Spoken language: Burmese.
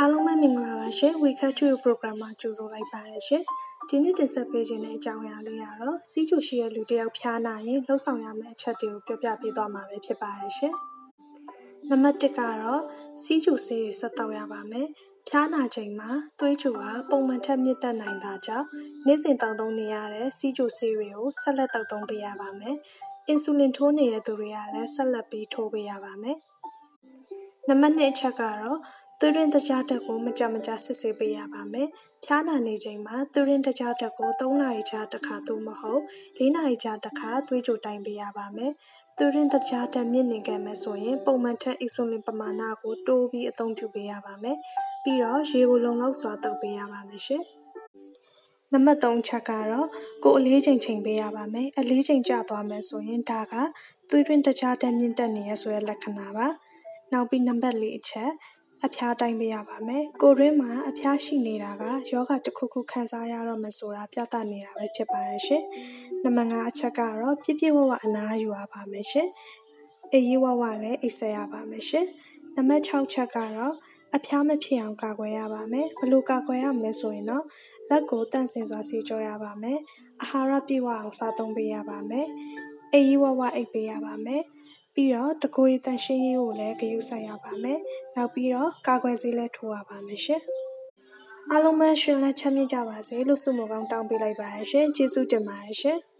အားလုံးပဲမင်္ဂလာပါရှင် We Cut to Program မှာကြိုဆိုလိုက်ပါတယ်ရှင်ဒီနေ့တင်ဆက်ပေးခြင်းတဲ့အကြောင်းအရာလေးကတော့စီးကျူရှိတဲ့လူတစ်ယောက်ဖျားနာရင်လှုပ်ဆောင်ရမယ့်အချက်တွေကိုပြောပြပေးသွားမှာပဲဖြစ်ပါတယ်ရှင်နံပါတ်1ကတော့စီးကျူဆေးတွေဆက်တောက်ရပါမယ်ဖျားနာချိန်မှာသွေးကြိုကပုံမှန်ထက်မြင့်တက်နိုင်တာကြောင့်နေ့စဉ်တောက်သုံးနေရတဲ့စီးကျူဆေးတွေကိုဆက်လက်တောက်သုံးပေးရပါမယ်အင်ဆူလင်ထိုးနေတဲ့သူတွေကလည်းဆက်လက်ပြီးထိုးပေးရပါမယ်နံပါတ်2အချက်ကတော့ သွေးရင်းတကြားတက်ကိုမကြမကြစစ်ဆေးပေးရပါမယ်။ဖျားနာနေချိန်မှာသွေးရင်းတကြားတက်ကို3နာရီကြာတစ်ခါသို့မဟုတ်4နာရီကြာတစ်ခါသွေးကြိုတိုင်းပေးရပါမယ်။သွေးရင်းတကြားတက်မြင့်နေခဲ့မယ်ဆိုရင်ပုံမှန်ထက်အီဆိုလင်ပမာဏကိုတိုးပြီးအသုံးပြုပေးရပါမယ်။ပြီးတော့ရေကိုလုံလောက်စွာတောက်ပေးရပါမယ်ရှင်။နံပါတ်3ချက်ကတော့ကိုအလေးချိန်ချိန်ပေးရပါမယ်။အလေးချိန်ကျသွားမယ်ဆိုရင်ဒါကသွေးတွင်းတကြားတက်မြင့်တက်နေရဆိုတဲ့လက္ခဏာပါ။နောက်ပြီးနံပါတ်4အချက် အဖျားတိုင်းပေးရပါမယ်။ကိုယ်တွင်းမှာ အဖျားရှိနေတာက ရောဂါတစ်ခုခု ခံစားရတော့မယ်ဆိုတာ ပြသနေတာပဲ ဖြစ်ပါတယ်ရှင်။နံပါတ်5အချက်ကတော့ ပြည့်ပြည့်ဝဝ အနားယူရပါမယ်ရှင်။အေးရေးဝဝလည်း အိပ်ဆက်ရပါမယ်ရှင်။နံပါတ်6ချက်ကတော့ အဖျားမဖြစ်အောင် ကာကွယ်ရပါမယ်။ဘလို့ကာကွယ်ရမလဲဆိုရင်တော့ လက်ကိုတန့်စင်စွာ ဆေးကြောရပါမယ်။အာဟာရပြည့်ဝအောင် စားသုံးပေးရပါမယ်။အေးရေးဝဝ အိပ်ပေးရပါမယ်။ ပြီးတော့တကိုယ်ရည်သန့်ရှင်းရေးကိုလည်းဂရုစိုက်ရပါမယ်။နောက်ပြီးတော့ကာကွယ်ဆေးလည်းထိုးရပါမယ်ရှင်။အားလုံးပဲရှင်လန်းချမ်းမြေ့ကြပါစေလို့ဆုမွန်ကောင်းတောင်းပေးလိုက်ပါရရှင်။ကျေးဇူးတင်ပါတယ်ရှင်။